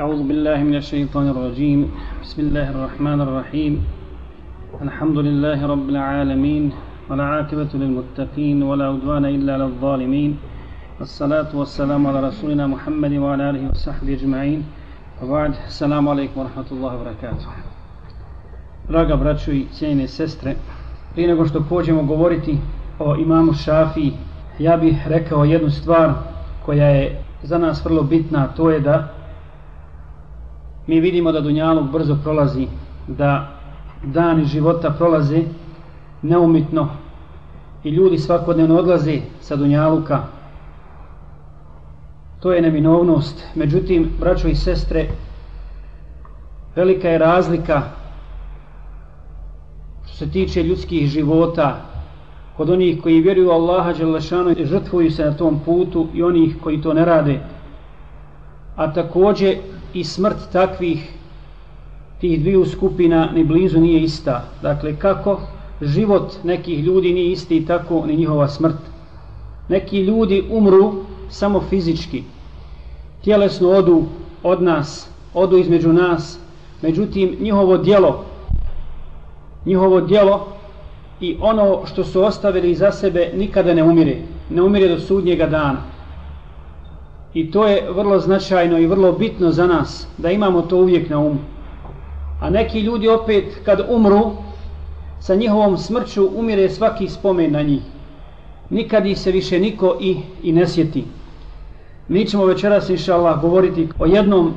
أعوذ بالله من الشيطان الرجيم بسم الله الرحمن الرحيم الحمد لله رب العالمين والعاقبة للمتقين ولا عدوان إلا للظالمين والصلاة والسلام على رسولنا محمد وعلى آله وصحبه أجمعين وبعد السلام عليكم ورحمة الله وبركاته Draga braćo i cijenine sestre, prije nego što pođemo govoriti o imamu Šafi, ja bih rekao jednu stvar koja je za nas vrlo bitna, to je da mi vidimo da Dunjaluk brzo prolazi, da dani života prolaze neumitno i ljudi svakodnevno odlaze sa Dunjaluka. To je neminovnost. Međutim, braćo i sestre, velika je razlika što se tiče ljudskih života kod onih koji vjeruju Allaha Đelešanu i žrtvuju se na tom putu i onih koji to ne rade. A također i smrt takvih tih dviju skupina ni blizu nije ista. Dakle, kako život nekih ljudi nije isti, tako ni njihova smrt. Neki ljudi umru samo fizički. Tjelesno odu od nas, odu između nas. Međutim, njihovo dijelo, njihovo dijelo i ono što su ostavili za sebe nikada ne umire. Ne umire do sudnjega dana. I to je vrlo značajno i vrlo bitno za nas da imamo to uvijek na umu. A neki ljudi opet kad umru sa njihovom smrću umire svaki spomen na njih. Nikad ih se više niko i, i ne sjeti. Mi ćemo večeras inša Allah govoriti o jednom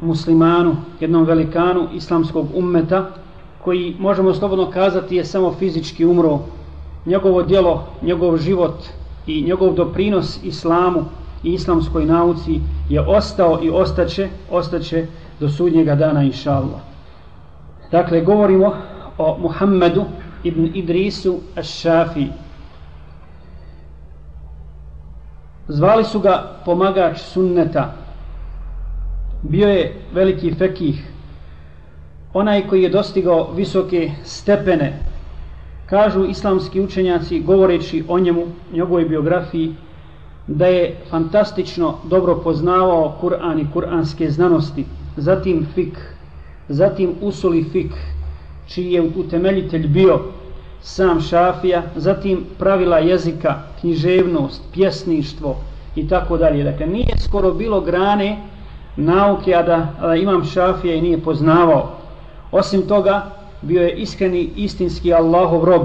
muslimanu, jednom velikanu islamskog ummeta koji možemo slobodno kazati je samo fizički umro. Njegovo djelo, njegov život i njegov doprinos islamu i islamskoj nauci je ostao i ostaće, ostaće do sudnjega dana inša Allah. Dakle, govorimo o Muhammedu ibn Idrisu Ash-Shafi. Zvali su ga pomagač sunneta. Bio je veliki fekih. Onaj koji je dostigao visoke stepene. Kažu islamski učenjaci, govoreći o njemu, njegovoj biografiji, da je fantastično dobro poznavao Kur'an i kur'anske znanosti, zatim fik, zatim usuli fik, čiji je utemeljitelj bio sam Šafija, zatim pravila jezika, književnost, pjesništvo i tako dalje. Dakle, nije skoro bilo grane nauke, a da, a da imam Šafija i nije poznavao. Osim toga, bio je iskreni, istinski Allahov rob,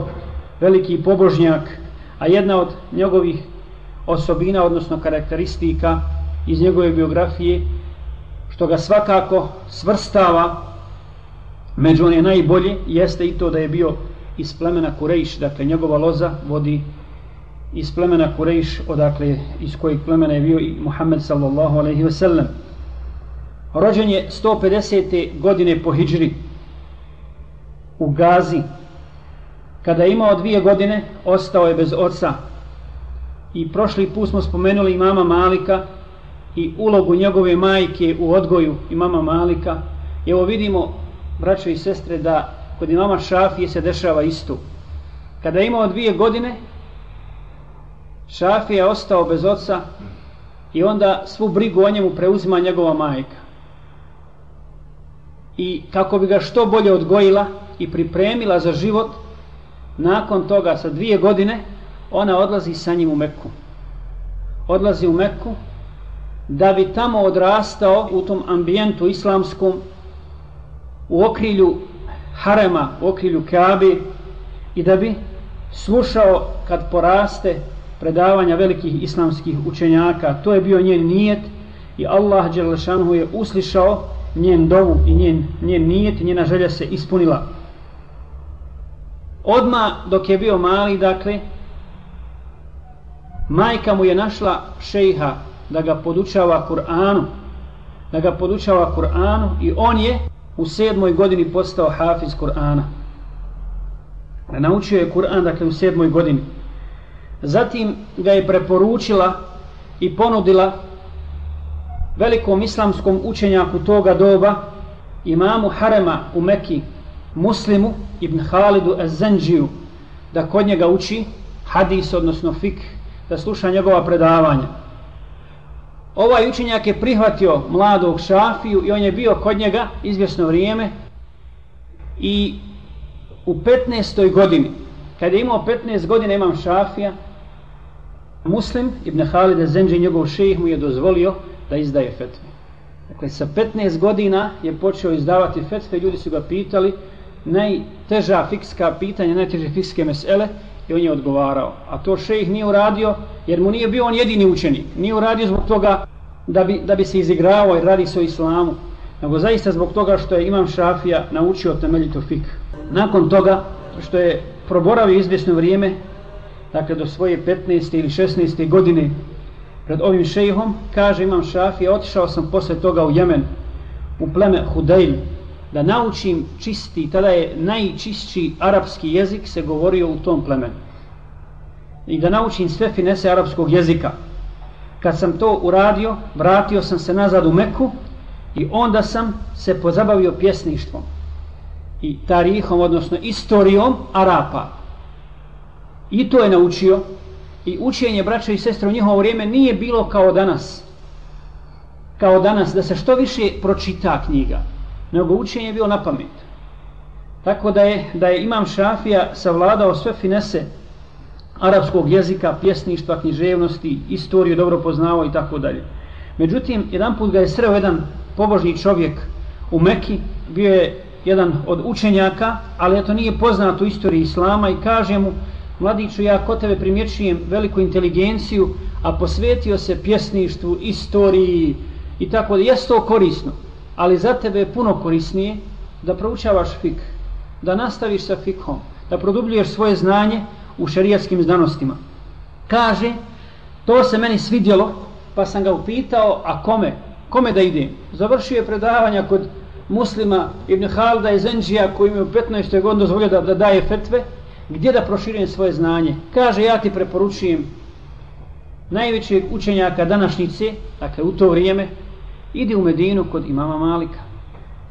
veliki pobožnjak, a jedna od njegovih osobina, odnosno karakteristika iz njegove biografije, što ga svakako svrstava među one najbolje, jeste i to da je bio iz plemena Kurejš, dakle njegova loza vodi iz plemena Kurejš, odakle iz kojeg plemena je bio i Muhammed sallallahu alaihi ve sellem. Rođen je 150. godine po hijri u Gazi. Kada je imao dvije godine, ostao je bez oca, i prošli put smo spomenuli imama Malika i ulogu njegove majke u odgoju imama Malika. I evo vidimo, braćo i sestre, da kod imama Šafije se dešava isto. Kada je imao dvije godine, Šafije je ostao bez oca i onda svu brigu o njemu preuzima njegova majka. I kako bi ga što bolje odgojila i pripremila za život, nakon toga sa dvije godine, ona odlazi sa njim u Meku. Odlazi u Meku da bi tamo odrastao u tom ambijentu islamskom u okrilju harema, u okrilju Kabe i da bi slušao kad poraste predavanja velikih islamskih učenjaka. To je bio njen nijet i Allah Đelešanhu je uslišao njen dovu i njen, njen nijet i njena želja se ispunila. Odma dok je bio mali, dakle, majka mu je našla šejha da ga podučava Kur'anu da ga podučava Kur'anu i on je u sedmoj godini postao hafiz Kur'ana. Naučio je Kur'an dakle u sedmoj godini. Zatim ga je preporučila i ponudila velikom islamskom učenjaku toga doba imamu Harema u Meki muslimu ibn Halidu Az-Zanđiju da kod njega uči hadis odnosno fikh da sluša njegova predavanja. Ovaj učenjak je prihvatio mladog šafiju i on je bio kod njega izvjesno vrijeme i u 15. godini, kada je imao 15 godina imam šafija, Muslim ibn Halid Zenđi, njegov šejih mu je dozvolio da izdaje fetve. Dakle, sa 15 godina je počeo izdavati fetve, ljudi su ga pitali najteža fikska pitanja, najteže fikske mesele i on je odgovarao. A to šejh nije uradio jer mu nije bio on jedini učenik. Nije uradio zbog toga da bi, da bi se izigrao i radi se o islamu, nego zaista zbog toga što je imam šafija naučio temeljito fik. Nakon toga što je proboravio izvjesno vrijeme, dakle do svoje 15. ili 16. godine pred ovim šejhom, kaže imam šafija, otišao sam posle toga u Jemen, u pleme Hudejl, da naučim čisti, tada je najčišći arapski jezik se govorio u tom plemenu. I da naučim sve finese arapskog jezika. Kad sam to uradio, vratio sam se nazad u Meku i onda sam se pozabavio pjesništvom i tarihom, odnosno istorijom Arapa. I to je naučio i učenje braća i sestra u njihovo vrijeme nije bilo kao danas. Kao danas, da se što više pročita knjiga nego učenje je bilo na pamet. Tako da je, da je Imam Šafija savladao sve finese arapskog jezika, pjesništva, književnosti, istoriju dobro poznao i tako dalje. Međutim, jedan put ga je sreo jedan pobožni čovjek u Meki, bio je jedan od učenjaka, ali to nije poznato u istoriji Islama i kaže mu, mladiću, ja kod tebe primjećujem veliku inteligenciju, a posvetio se pjesništvu, istoriji i tako da, jes to korisno ali za tebe je puno korisnije da proučavaš fik, da nastaviš sa fikhom, da produbljuješ svoje znanje u šarijatskim znanostima. Kaže, to se meni svidjelo, pa sam ga upitao, a kome? Kome da idem? Završio je predavanja kod muslima Ibn Halda iz Enđija koji mi u 15. godinu dozvolio da, da daje fetve, gdje da proširim svoje znanje? Kaže, ja ti preporučujem najvećeg učenjaka današnjice, dakle u to vrijeme, idi u Medinu kod imama Malika.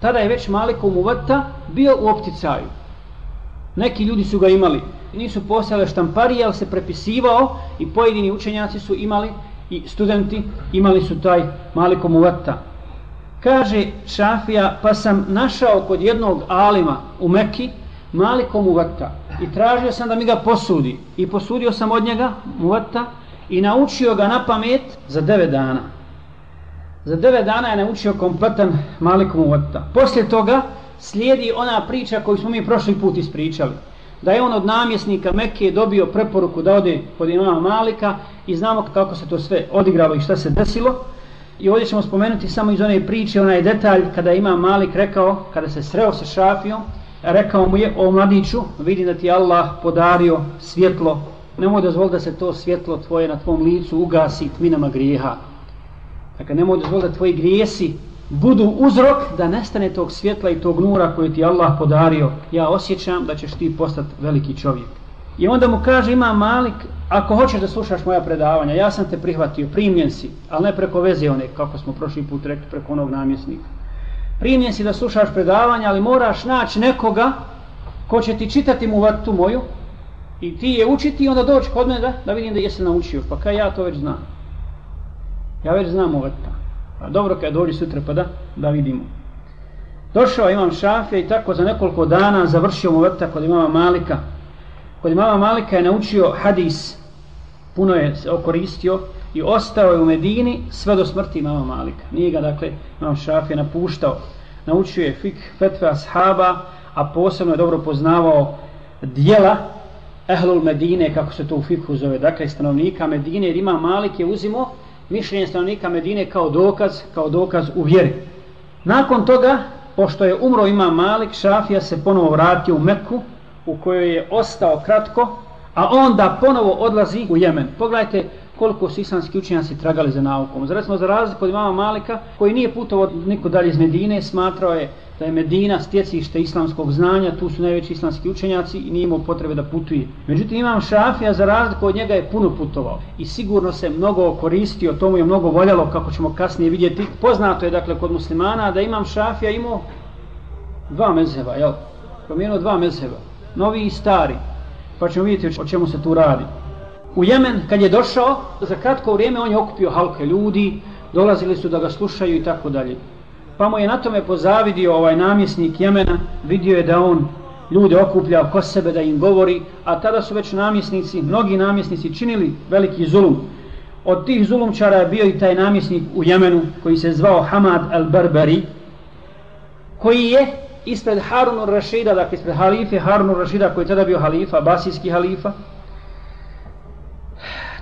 Tada je već Malikom uvata bio u opticaju. Neki ljudi su ga imali. Nisu postale štamparije, ali se prepisivao i pojedini učenjaci su imali i studenti imali su taj Malikom uvata. Kaže Šafija, pa sam našao kod jednog alima u Mekki Malikom uvata i tražio sam da mi ga posudi. I posudio sam od njega muvata i naučio ga na pamet za devet dana. Za devet dana je naučio kompletan Malik Muvatta. Poslije toga slijedi ona priča koju smo mi prošli put ispričali. Da je on od namjesnika Mekke dobio preporuku da ode kod imama Malika i znamo kako se to sve odigralo i šta se desilo. I ovdje ćemo spomenuti samo iz one priče, onaj detalj kada ima Malik rekao, kada se sreo sa Šafijom, rekao mu je o mladiću, vidi da ti Allah podario svjetlo, nemoj dozvoli da se to svjetlo tvoje na tvom licu ugasi tminama grijeha. Dakle, nemoj dozvoliti da tvoji grijesi budu uzrok da nestane tog svjetla i tog nura koji ti Allah podario. Ja osjećam da ćeš ti postati veliki čovjek. I onda mu kaže, ima Malik, ako hoćeš da slušaš moja predavanja, ja sam te prihvatio, primljen si, ali ne preko veze one, kako smo prošli put rekli, preko onog namjesnika. Primljen si da slušaš predavanja, ali moraš naći nekoga ko će ti čitati mu vatu moju i ti je učiti i onda doći kod mene da, da vidim da jesi naučio. Pa kaj ja to već znam. Ja već znam ovaj ta. A dobro kad dođe sutra pa da, da vidimo. Došao imam šafe i tako za nekoliko dana završio mu vrta kod imama Malika. Kod imama Malika je naučio hadis, puno je se okoristio i ostao je u Medini sve do smrti imama Malika. Nije ga dakle imam šafe napuštao. Naučio je fik fetve ashaba, a posebno je dobro poznavao dijela Ehlul Medine, kako se to u fikhu zove, dakle stanovnika Medine, jer ima Malik je uzimo mišljenje stanovnika Medine kao dokaz, kao dokaz u vjeri. Nakon toga, pošto je umro ima Malik, Šafija se ponovo vratio u Meku, u kojoj je ostao kratko, a onda ponovo odlazi u Jemen. Pogledajte koliko su islamski učenjaci tragali za naukom. Za recimo za razliku od imama Malika, koji nije putovao niko dalje iz Medine, smatrao je da je Medina stjecište islamskog znanja, tu su najveći islamski učenjaci i nije imao potrebe da putuje. Međutim, imam Šafija, za razliku od njega je puno putovao i sigurno se mnogo koristio, tomu je mnogo voljalo, kako ćemo kasnije vidjeti. Poznato je, dakle, kod muslimana da imam Šafija imao dva mezheba, jel? Promijenuo dva mezheba, novi i stari, pa ćemo vidjeti o čemu se tu radi. U Jemen, kad je došao, za kratko vrijeme on je okupio halke ljudi, dolazili su da ga slušaju i tako dalje. Pa mu je na tome pozavidio ovaj namjesnik Jemena, vidio je da on ljude okuplja oko sebe da im govori, a tada su već namjesnici, mnogi namjesnici činili veliki zulum. Od tih zulumčara je bio i taj namjesnik u Jemenu koji se zvao Hamad al-Barbari, koji je ispred Harunu Rašida, dakle ispred halife Harunu Rašida koji je tada bio halifa, basijski halifa,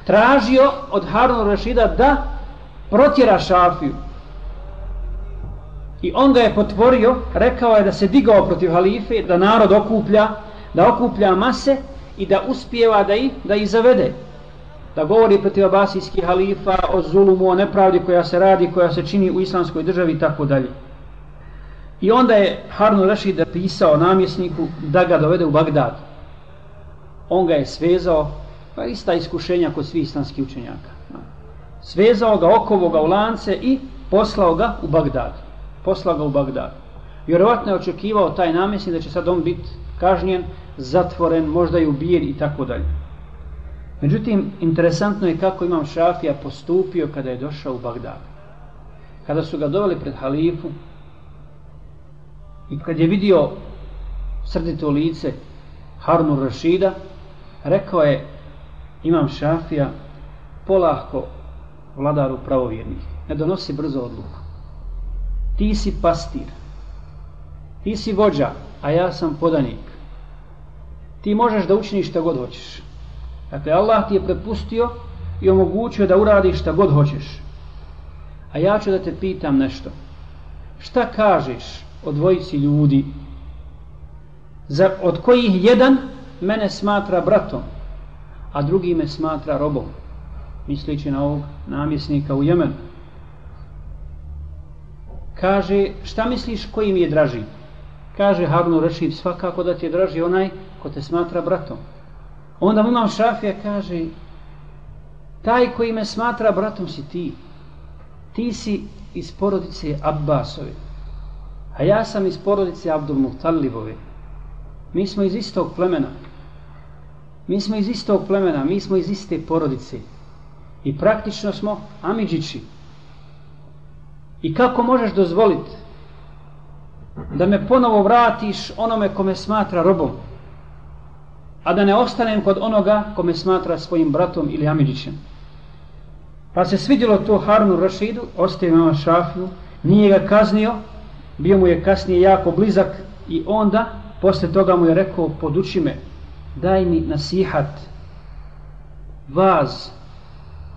tražio od Harunu Rašida da protjera Šafiju. I on ga je potvorio, rekao je da se digao protiv halife, da narod okuplja, da okuplja mase i da uspijeva da ih, da ih zavede. Da govori protiv abasijskih halifa o zulumu, o nepravdi koja se radi, koja se čini u islamskoj državi i tako dalje. I onda je Harun Rashid pisao namjesniku da ga dovede u Bagdad. On ga je svezao, pa ista iskušenja kod svih islamskih učenjaka. Svezao ga, okovo ga u lance i poslao ga u Bagdad posla ga u Bagdad. Vjerovatno je očekivao taj namjesnik da će sad on biti kažnjen, zatvoren, možda i ubijen i tako dalje. Međutim, interesantno je kako imam Šafija postupio kada je došao u Bagdad. Kada su ga doveli pred halifu, I kad je vidio srdito lice Harnu Rašida, rekao je imam šafija polahko vladaru pravovjernih. Ne donosi brzo odluku. Ti si pastir. Ti si vođa, a ja sam podanik. Ti možeš da učiniš šta god hoćeš. Dakle, Allah ti je prepustio i omogućio da uradiš šta god hoćeš. A ja ću da te pitam nešto. Šta kažeš o dvojici ljudi za, od kojih jedan mene smatra bratom a drugi me smatra robom mislići na ovog namjesnika u Jemenu kaže šta misliš koji mi je draži kaže Harun Rešid, svakako da ti je draži onaj ko te smatra bratom onda mu imam šafija kaže taj koji me smatra bratom si ti ti si iz porodice Abbasovi A ja sam iz porodice Abdul Muhtalibove. Mi smo iz istog plemena. Mi smo iz istog plemena, mi smo iz iste porodice. I praktično smo Amidžići. I kako možeš dozvoliti da me ponovo vratiš onome kome smatra robom, a da ne ostanem kod onoga kome smatra svojim bratom ili Amidžićem. Pa se svidjelo to Harunu Rašidu, ostaje mama Šafiju, nije ga kaznio, bio mu je kasnije jako blizak i onda posle toga mu je rekao poduči me daj mi nasihat vaz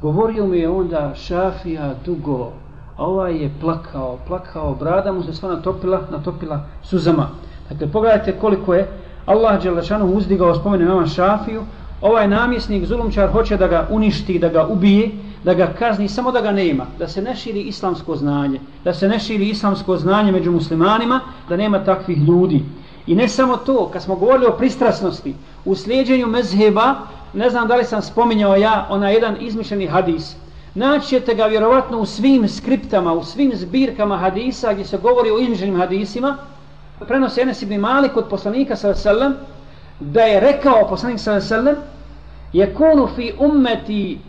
govorio mi je onda šafija dugo a ovaj je plakao plakao brada mu se sva natopila natopila suzama. Dakle pogledajte koliko je Allah Đelešanu uzdigao spomenu imama šafiju. Ovaj namjesnik zulumčar hoće da ga uništi da ga ubije da ga kazni samo da ga nema, da se ne širi islamsko znanje, da se ne širi islamsko znanje među muslimanima, da nema takvih ljudi. I ne samo to, kad smo govorili o pristrasnosti, u slijedjenju mezheba, ne znam da li sam spominjao ja, ona jedan izmišljeni hadis, Naći ćete ga vjerovatno u svim skriptama, u svim zbirkama hadisa gdje se govori o inženim hadisima. Prenos Enes ibn Malik od poslanika s.a.v. da je rekao poslanik s.a.v. sallam je kunu fi ummeti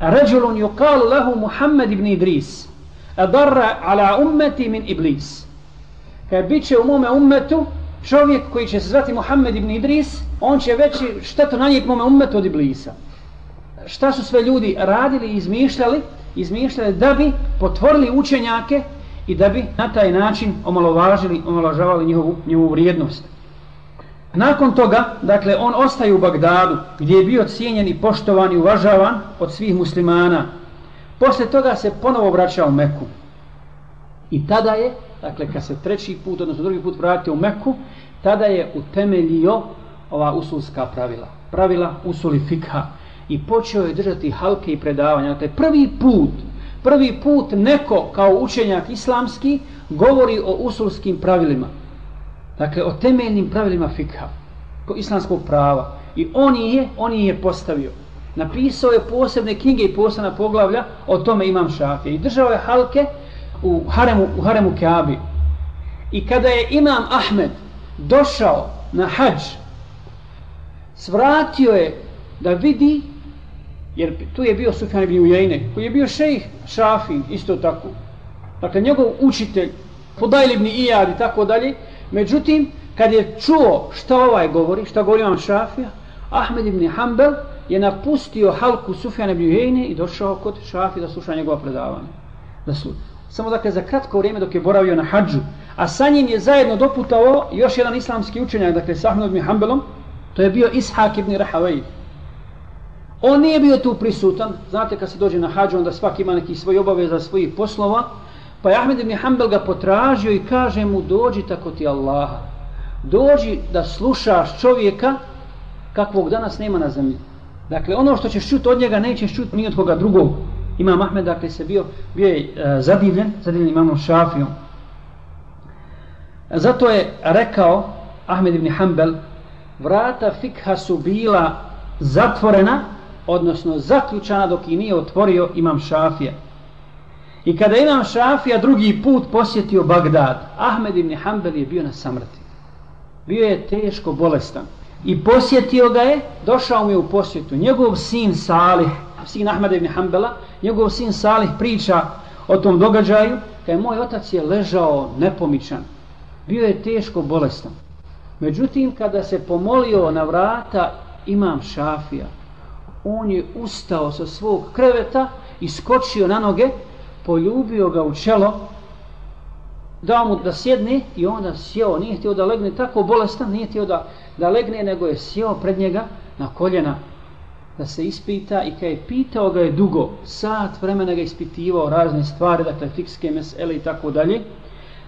ređulun yukalu lehu Muhammed ibn Idris a darra ala ummeti min iblis. Kaj bit će u mome ummetu čovjek koji će se zvati Muhammed ibn Idris, on će veći štetu nanijeti mome ummetu od iblisa šta su sve ljudi radili i izmišljali izmišljali da bi potvorili učenjake i da bi na taj način omalovažili omalovažavali njihovu, njihovu vrijednost Nakon toga, dakle, on ostaje u Bagdadu, gdje je bio cijenjen i poštovan i uvažavan od svih muslimana. Posle toga se ponovo vraća u Meku. I tada je, dakle, kad se treći put, odnosno drugi put vratio u Meku, tada je utemeljio ova usulska pravila. Pravila usuli fikha. I počeo je držati halke i predavanja. Dakle, prvi put, prvi put neko kao učenjak islamski govori o usulskim pravilima. Dakle, o temeljnim pravilima fikha, islamskog prava. I on je, on je postavio. Napisao je posebne knjige i posebna poglavlja, o tome imam šafije. I držao je halke u haremu, u haremu Keabi. I kada je imam Ahmed došao na hađ, svratio je da vidi Jer tu je bio Sufjan ibn Ujajne, koji je bio šejh Šafi, isto tako. Dakle, njegov učitelj, Fudajl ibn Iyad i tako dalje. Međutim, kad je čuo šta ovaj govori, šta govori vam Šafija, Ahmed ibn Hanbel je napustio halku Sufjana ibn Ujajne i došao kod Šafi da sluša njegova predavanja. Da su, samo dakle za kratko vrijeme dok je boravio na hađu, a sa njim je zajedno doputao još jedan islamski učenjak, dakle sa Ahmed ibn Hanbelom, to je bio Ishak ibn Rahavej. On nije bio tu prisutan, znate kad se dođe na hađu, onda svak ima neki svoj obaveza svojih poslova, pa je Ahmed ibn Hanbel ga potražio i kaže mu, dođi tako ti Allaha, dođi da slušaš čovjeka kakvog danas nema na zemlji. Dakle, ono što ćeš čuti od njega, nećeš čuti ni od koga drugog. Imam Ahmed, dakle, se bio, bio je uh, zadivljen, zadivljen imamom Šafijom. Zato je rekao Ahmed ibn Hanbel, vrata fikha su bila zatvorena, odnosno zaključana dok i nije otvorio imam Šafija. I kada imam Šafija drugi put posjetio Bagdad, Ahmed ibn Hanbel je bio na samrti. Bio je teško bolestan. I posjetio ga je, došao mu je u posjetu. Njegov sin Salih, sin Ahmed ibn Hanbela, njegov sin Salih priča o tom događaju, kada je moj otac je ležao nepomičan. Bio je teško bolestan. Međutim, kada se pomolio na vrata imam Šafija, on je ustao sa svog kreveta i skočio na noge, poljubio ga u čelo, dao mu da sjedne i onda sjeo, nije htio da legne tako bolestan, nije htio da, da legne, nego je sjeo pred njega na koljena da se ispita i kada je pitao ga je dugo, sat vremena ga ispitivao razne stvari, dakle fikske mesele i tako dalje,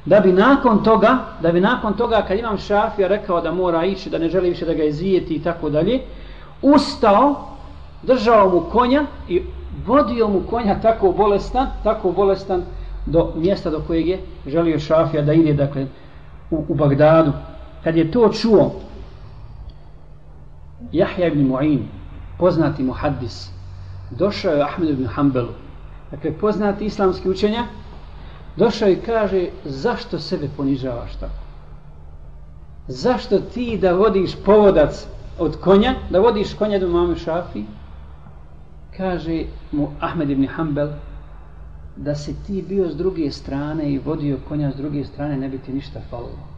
da bi nakon toga, da bi nakon toga kad imam šafija rekao da mora ići, da ne želi više da ga izijeti i tako dalje, ustao, držao mu konja i vodio mu konja tako bolestan, tako bolestan do mjesta do kojeg je želio šafija da ide, dakle, u, u Bagdadu. Kad je to čuo, Jahja ibn Mu'in, poznati muhaddis, došao je Ahmed ibn Hanbelu, dakle, poznati islamski učenja, došao i kaže, zašto sebe ponižavaš tako? Zašto ti da vodiš povodac od konja, da vodiš konja do mame Šafija? Kaže mu Ahmed ibn Hanbel, da se ti bio s druge strane i vodio konja s druge strane, ne bi ti ništa falilo.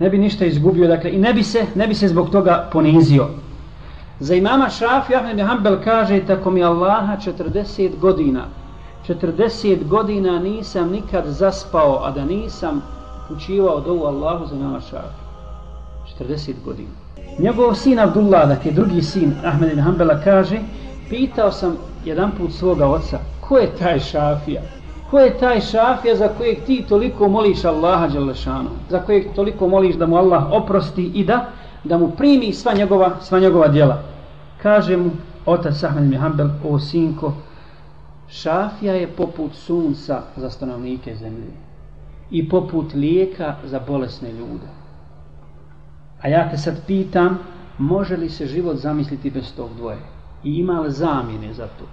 Ne bi ništa izgubio, dakle, i ne bi se, ne bi se zbog toga ponizio. Za imama Šafi Ahmed ibn Hanbel kaže, tako mi Allaha 40 godina, 40 godina nisam nikad zaspao, a da nisam učivao dovu Allahu za imama Šafi. 40 godina. Njegov sin Abdullah, dakle drugi sin Ahmed ibn Hanbala kaže, pitao sam jedan put svoga oca, ko je taj šafija? Ko je taj šafija za kojeg ti toliko moliš Allaha Đelešanu? Za kojeg toliko moliš da mu Allah oprosti i da da mu primi sva njegova, sva njegova djela? Kaže mu otac Ahmed Mihanbel, o sinko, šafija je poput sunca za stanovnike zemlje i poput lijeka za bolesne ljude. A ja te sad pitam, može li se život zamisliti bez tog dvoje? I ima li zamjene za to?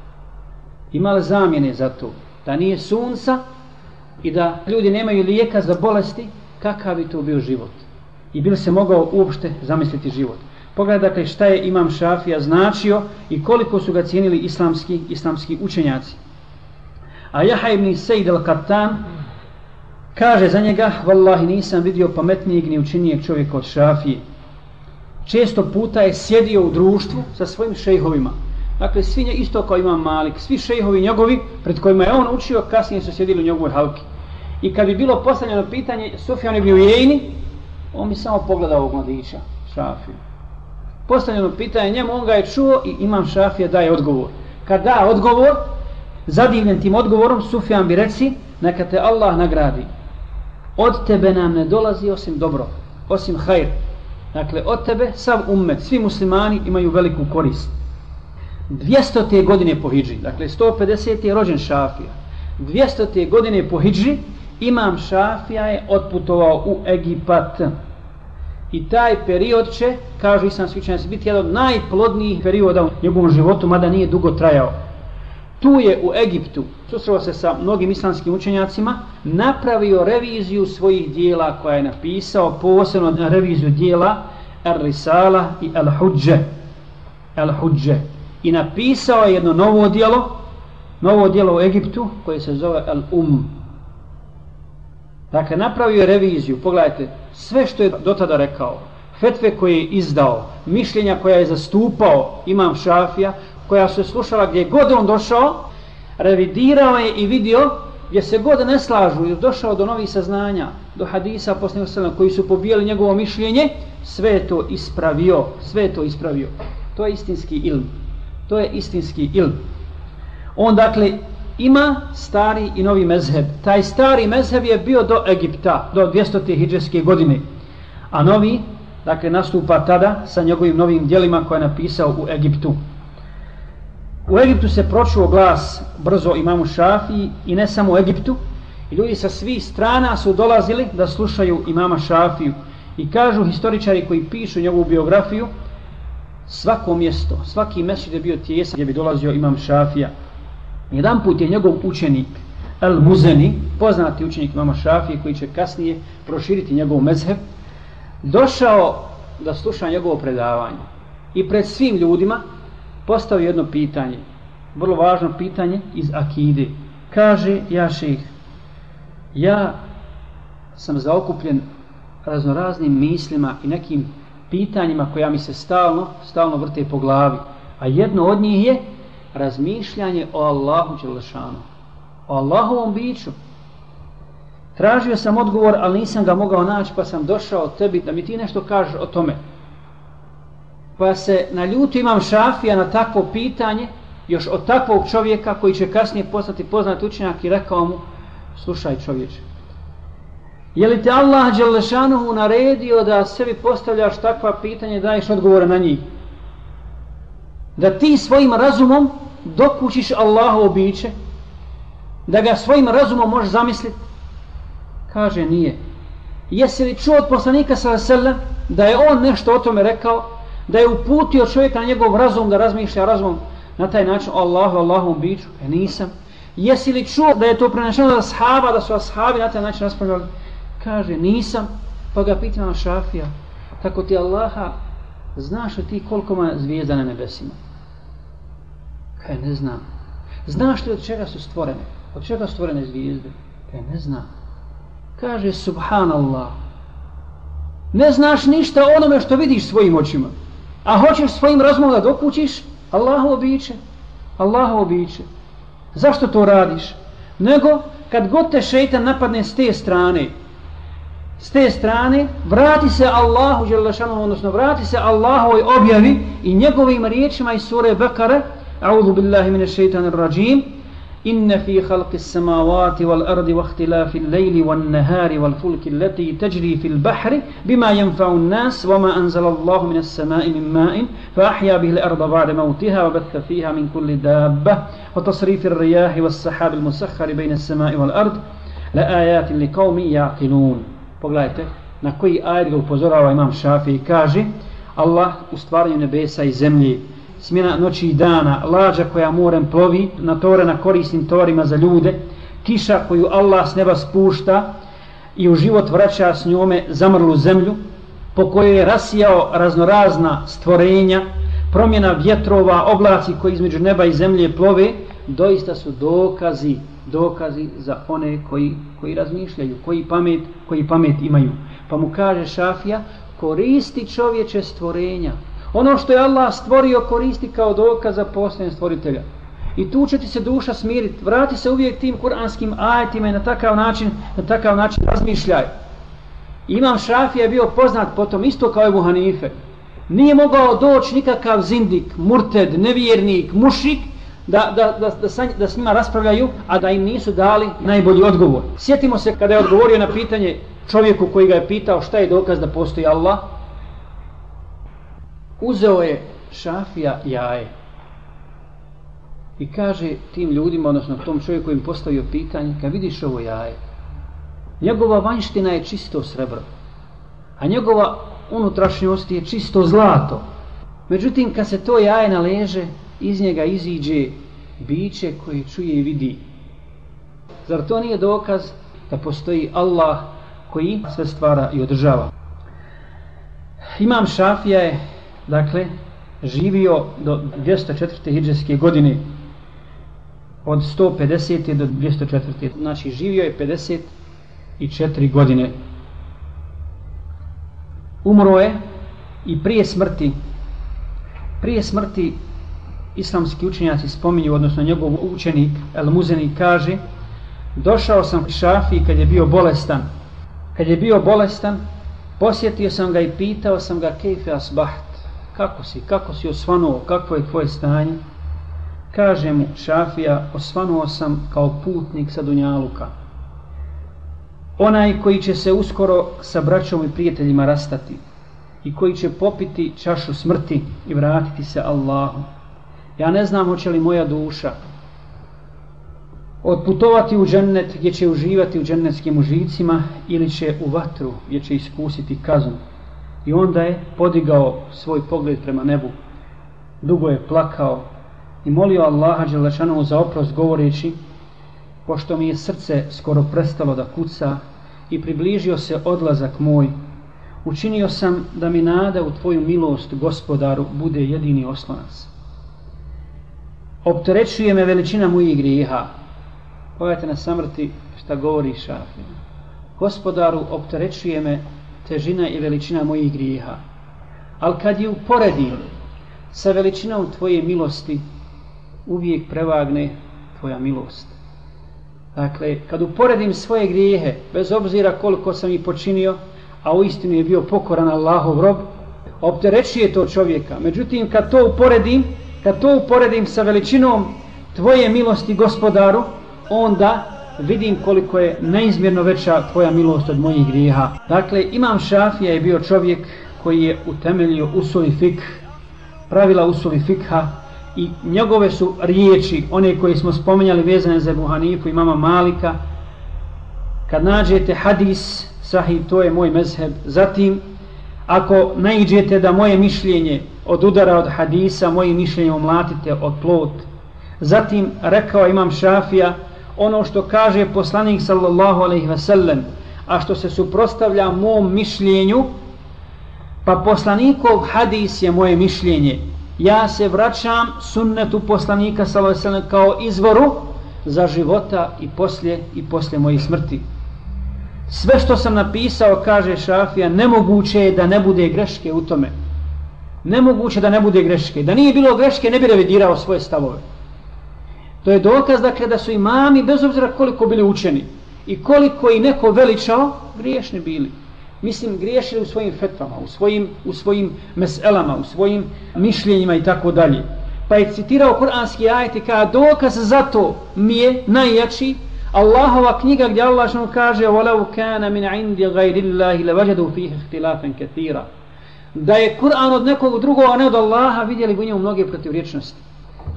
Ima li zamjene za to? Da nije sunca i da ljudi nemaju lijeka za bolesti, kakav bi to bio život? I bi se mogao uopšte zamisliti život? Pogledaj dakle šta je Imam Šafija značio i koliko su ga cijenili islamski, islamski učenjaci. A Jaha ibn Sejid al-Kattan kaže za njega, vallahi nisam vidio pametnijeg ni učinijeg čovjeka od Šafije. Često puta je sjedio u društvu sa svojim šejhovima, Dakle, svi nje isto kao ima Malik, svi šejhovi njegovi pred kojima je on učio, kasnije su sjedili u njegovoj halki. I kad bi bilo postavljeno pitanje Sufjan ibn Ujejni, on bi samo pogledao ovog mladića, Šafiju. Postavljeno pitanje njemu, on ga je čuo i imam Šafija daje odgovor. Kad da odgovor, zadivljen tim odgovorom, Sufjan bi reci, neka te Allah nagradi. Od tebe nam ne dolazi osim dobro, osim hajr. Dakle, od tebe sav ummet, svi muslimani imaju veliku korist. 200. godine po Hidži, dakle 150. je rođen Šafija, 200. godine po Hidži imam Šafija je otputovao u Egipat. I taj period će, kažu islamski učenjaci, biti jedan od najplodnijih perioda u njegovom životu, mada nije dugo trajao. Tu je u Egiptu, susreo se sa mnogim islamskim učenjacima, napravio reviziju svojih dijela koja je napisao, posebno reviziju dijela Ar-Risala i Al-Hudže. Al-Hudže i napisao je jedno novo dijelo, novo dijelo u Egiptu koje se zove Al Um. Dakle, napravio je reviziju, pogledajte, sve što je do tada rekao, fetve koje je izdao, mišljenja koja je zastupao imam Šafija, koja se slušala gdje god on došao, revidirao je i vidio gdje se god ne slažu i došao do novih saznanja, do hadisa posljednog sallam koji su pobijali njegovo mišljenje, sve je to ispravio, sve je to ispravio. To je istinski ilm. To je istinski ilm. On dakle ima stari i novi mezheb. Taj stari mezheb je bio do Egipta, do 200. hijđarske godine. A novi, dakle, nastupa tada sa njegovim novim dijelima koje je napisao u Egiptu. U Egiptu se pročuo glas brzo imamu Šafiji i ne samo u Egiptu. I ljudi sa svih strana su dolazili da slušaju imama Šafiju. I kažu historičari koji pišu njegovu biografiju, svako mjesto, svaki mjesec je bio tijesan gdje bi dolazio imam Šafija. Jedan put je njegov učenik El Muzeni, poznati učenik imama Šafije koji će kasnije proširiti njegov mezheb, došao da sluša njegovo predavanje. I pred svim ljudima postavio jedno pitanje, vrlo važno pitanje iz Akide. Kaže Jaših, ja sam zaokupljen raznoraznim mislima i nekim pitanjima koja mi se stalno, stalno vrte po glavi. A jedno od njih je razmišljanje o Allahu Đelešanu. O Allahovom biću. Tražio sam odgovor, ali nisam ga mogao naći, pa sam došao tebi da mi ti nešto kažeš o tome pa se naljuti imam šafija na takvo pitanje, još od takvog čovjeka koji će kasnije postati poznat učenjak i rekao mu, slušaj čovječe, je li te Allah Đelešanuhu naredio da sebi postavljaš takva pitanja i daješ odgovore na njih? Da ti svojim razumom dokućiš Allahu običe, da ga svojim razumom možeš zamisliti? Kaže, nije. Jesi li čuo od poslanika sallallahu da je on nešto o tome rekao? Da je uputio čovjeka na njegov razum da razmišlja razumom na taj način o Allahu, Allahom biću, e nisam. Jesi li čuo da je to prenašeno da sahaba, da su ashabi na taj način raspravljali? Kaže, nisam. Pa ga pita šafija, tako ti Allaha, znaš li ti koliko ima zvijezda na nebesima? Kaže, ne znam. Znaš li od čega su stvorene? Od čega su stvorene zvijezde? Kaže, ne znam. Kaže, subhanallah. Ne znaš ništa onome što vidiš svojim očima. A hoćeš svojim razumom da dokućiš? Allahu običe. Allahu običe. Zašto to radiš? Nego, kad god te šeitan napadne s te strane, s te strane, vrati se Allahu, želešanu, odnosno vrati se Allahovoj objavi i njegovim riječima iz sure Bekare, A'udhu billahi mine šeitanir rajim, إن في خلق السماوات والأرض واختلاف الليل والنهار والفلك التي تجري في البحر بما ينفع الناس وما أنزل الله من السماء من ماء فأحيا به الأرض بعد موتها وبث فيها من كل دابة وتصريف الرياح والسحاب المسخر بين السماء والأرض لآيات لقوم يعقلون. Pogledajte, na koji ajet ga upozorava imam Šafi i kaže Allah u stvaranju nebesa i zemlje smjena noći i dana, lađa koja morem plovi, na tore na korisnim torima za ljude, kiša koju Allah s neba spušta i u život vraća s njome zamrlu zemlju, po kojoj je rasijao raznorazna stvorenja, promjena vjetrova, oblaci koji između neba i zemlje plove, doista su dokazi, dokazi za one koji, koji razmišljaju, koji pamet, koji pamet imaju. Pa mu kaže Šafija, koristi čovječe stvorenja, Ono što je Allah stvorio koristi kao dokaz za posljednje stvoritelja. I tu će ti se duša smiriti. Vrati se uvijek tim kuranskim ajetima i na takav način, na takav način razmišljaj. Imam Šafija je bio poznat potom isto kao Ebu Hanife. Nije mogao doći nikakav zindik, murted, nevjernik, mušik, da, da, da, da, sa, da s njima raspravljaju, a da im nisu dali najbolji odgovor. Sjetimo se kada je odgovorio na pitanje čovjeku koji ga je pitao šta je dokaz da postoji Allah, uzeo je šafija jaje i kaže tim ljudima, odnosno tom čovjeku kojim postavio pitanje, kad vidiš ovo jaje, njegova vanština je čisto srebro, a njegova unutrašnjost je čisto zlato. Međutim, kad se to jaje naleže, iz njega iziđe biće koje čuje i vidi. Zar to nije dokaz da postoji Allah koji sve stvara i održava? Imam Šafija je dakle, živio do 204. hijđarske godine od 150. do 204. znači živio je 54 godine umro je i prije smrti prije smrti islamski učenjaci spominju odnosno njegov učenik El Muzeni kaže došao sam k Šafi kad je bio bolestan kad je bio bolestan posjetio sam ga i pitao sam ga kejfe asbaht kako si, kako si osvanuo, kako je tvoje stanje? Kaže mu Šafija, osvanuo sam kao putnik sa Dunjaluka. Onaj koji će se uskoro sa braćom i prijateljima rastati i koji će popiti čašu smrti i vratiti se Allahu. Ja ne znam hoće li moja duša odputovati u džennet gdje će uživati u džennetskim užicima ili će u vatru gdje će iskusiti kaznu. I onda je podigao svoj pogled prema nebu. Dugo je plakao i molio Allaha Đelešanovu za oprost govoreći pošto mi je srce skoro prestalo da kuca i približio se odlazak moj učinio sam da mi nada u tvoju milost gospodaru bude jedini oslonac. Opterećuje me veličina mojih grijeha. Pogledajte na samrti šta govori šafin. Gospodaru, opterećuje me težina i veličina mojih grijeha. Ali kad je uporedim sa veličinom tvoje milosti, uvijek prevagne tvoja milost. Dakle, kad uporedim svoje grijehe, bez obzira koliko sam ih počinio, a u istinu je bio pokoran Allahov rob, opterećuje to čovjeka. Međutim, kad to uporedim, kad to uporedim sa veličinom tvoje milosti gospodaru, onda vidim koliko je neizmjerno veća tvoja milost od mojih grijeha. Dakle, Imam Šafija je bio čovjek koji je utemeljio usuli fik, pravila usuli fikha i njegove su riječi, one koje smo spomenjali vezane za Buhanifu i mama Malika, kad nađete hadis, sahih, to je moj mezheb. Zatim, ako naiđete da moje mišljenje od udara od hadisa, moje mišljenje omlatite od plot. Zatim, rekao imam Šafija, ono što kaže poslanik sallallahu alejhi ve sellem a što se suprotstavlja mom mišljenju pa poslanikov hadis je moje mišljenje. Ja se vraćam sunnetu poslanika sallallahu alejhi ve sellem kao izvoru za života i poslije i poslije moje smrti. Sve što sam napisao kaže Šafija nemoguće je da ne bude greške u tome. Nemoguće da ne bude greške. Da nije bilo greške ne bi revidirao svoje stavove. To je dokaz dakle da su imami bez obzira koliko bili učeni i koliko i neko veličao, griješni bili. Mislim, griješili u svojim fetvama, u svojim, u svojim meselama, u svojim mišljenjima i tako dalje. Pa je citirao kuranski ajet i kada dokaz za to mi je najjači Allahova knjiga gdje Allah što kaže وَلَوْ كَانَ مِنْ عِنْدِ غَيْرِ اللَّهِ لَوَجَدُوا فِيهِ اخْتِلَافًا كَثِيرًا Da je Kur'an od nekog drugog, a ne od Allaha, vidjeli bi u njemu mnoge protivriječnosti.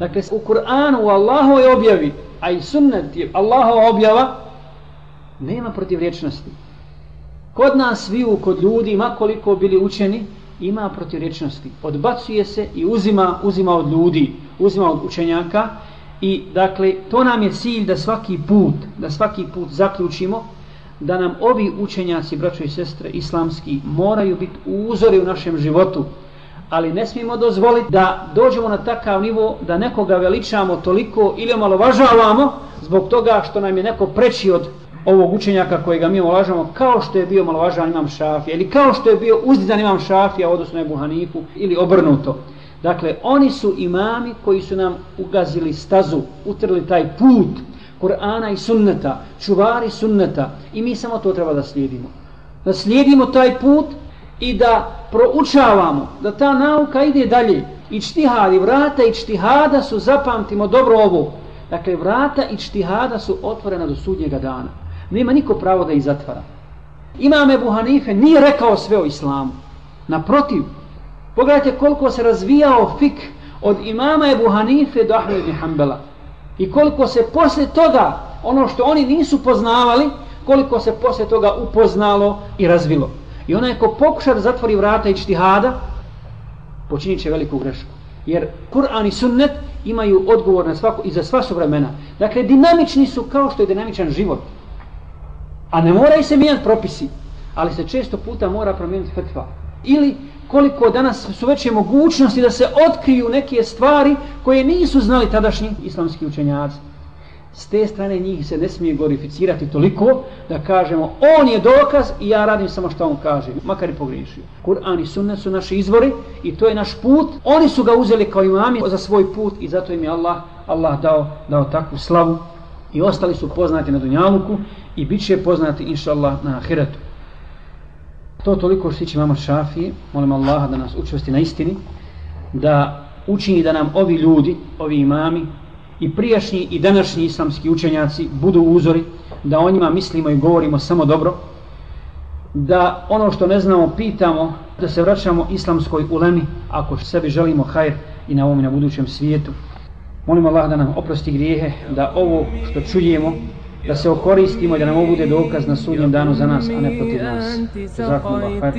Dakle, u Kur'anu, u Allahove objavi, a i sunnet je Allahova objava, nema protivriječnosti. Kod nas sviju, kod ljudi, makoliko bili učeni, ima protivriječnosti. Odbacuje se i uzima, uzima od ljudi, uzima od učenjaka. I dakle, to nam je cilj da svaki put, da svaki put zaključimo, da nam ovi učenjaci, braćo i sestre, islamski, moraju biti uzori u našem životu, ali ne smijemo dozvoliti da dođemo na takav nivo da nekoga veličamo toliko ili omalovažavamo zbog toga što nam je neko preći od ovog učenjaka kojega mi omalovažavamo kao što je bio omalovažavan imam šafija ili kao što je bio uzdan imam šafija odnosno je buhanifu ili obrnuto. Dakle, oni su imami koji su nam ugazili stazu, utrli taj put Kur'ana i sunneta, čuvari sunneta i mi samo to treba da slijedimo. Da slijedimo taj put i da proučavamo, da ta nauka ide dalje. I čtihadi, vrata i čtihada su, zapamtimo dobro ovo, dakle vrata i čtihada su otvorena do sudnjega dana. Nema niko pravo da ih zatvara. Imam Ebu Hanife nije rekao sve o islamu. Naprotiv, pogledajte koliko se razvijao fik od imama Ebu Hanife do Ahmed ibn Hanbala. I koliko se posle toga, ono što oni nisu poznavali, koliko se posle toga upoznalo i razvilo. I onaj ko pokuša da zatvori vrata i čtihada, počinit će veliku grešku. Jer Kur'an i sunnet imaju odgovor na svako i za sva su vremena. Dakle, dinamični su kao što je dinamičan život. A ne moraju se mijenjati propisi, ali se često puta mora promijeniti fetva. Ili koliko danas su veće mogućnosti da se otkriju neke stvari koje nisu znali tadašnji islamski učenjaci. S te strane njih se ne smije glorificirati toliko da kažemo on je dokaz i ja radim samo što on kaže, makar i pogriješio. Kur'an i sunnet su naši izvori i to je naš put. Oni su ga uzeli kao imami za svoj put i zato im je Allah, Allah dao, dao takvu slavu i ostali su poznati na Dunjaluku i bit će poznati inša Allah na Ahiretu. To toliko što tiče mama Šafije, molim Allaha da nas učvrsti na istini, da učini da nam ovi ljudi, ovi imami, i prijašnji i današnji islamski učenjaci budu uzori, da o njima mislimo i govorimo samo dobro, da ono što ne znamo pitamo, da se vraćamo islamskoj ulemi, ako sebi želimo hajr i na ovom i na budućem svijetu. Molim Allah da nam oprosti grijehe, da ovo što čujemo, da se okoristimo i da nam ovo bude dokaz na sudnjem danu za nas, a ne protiv nas. Zahvala, hajr,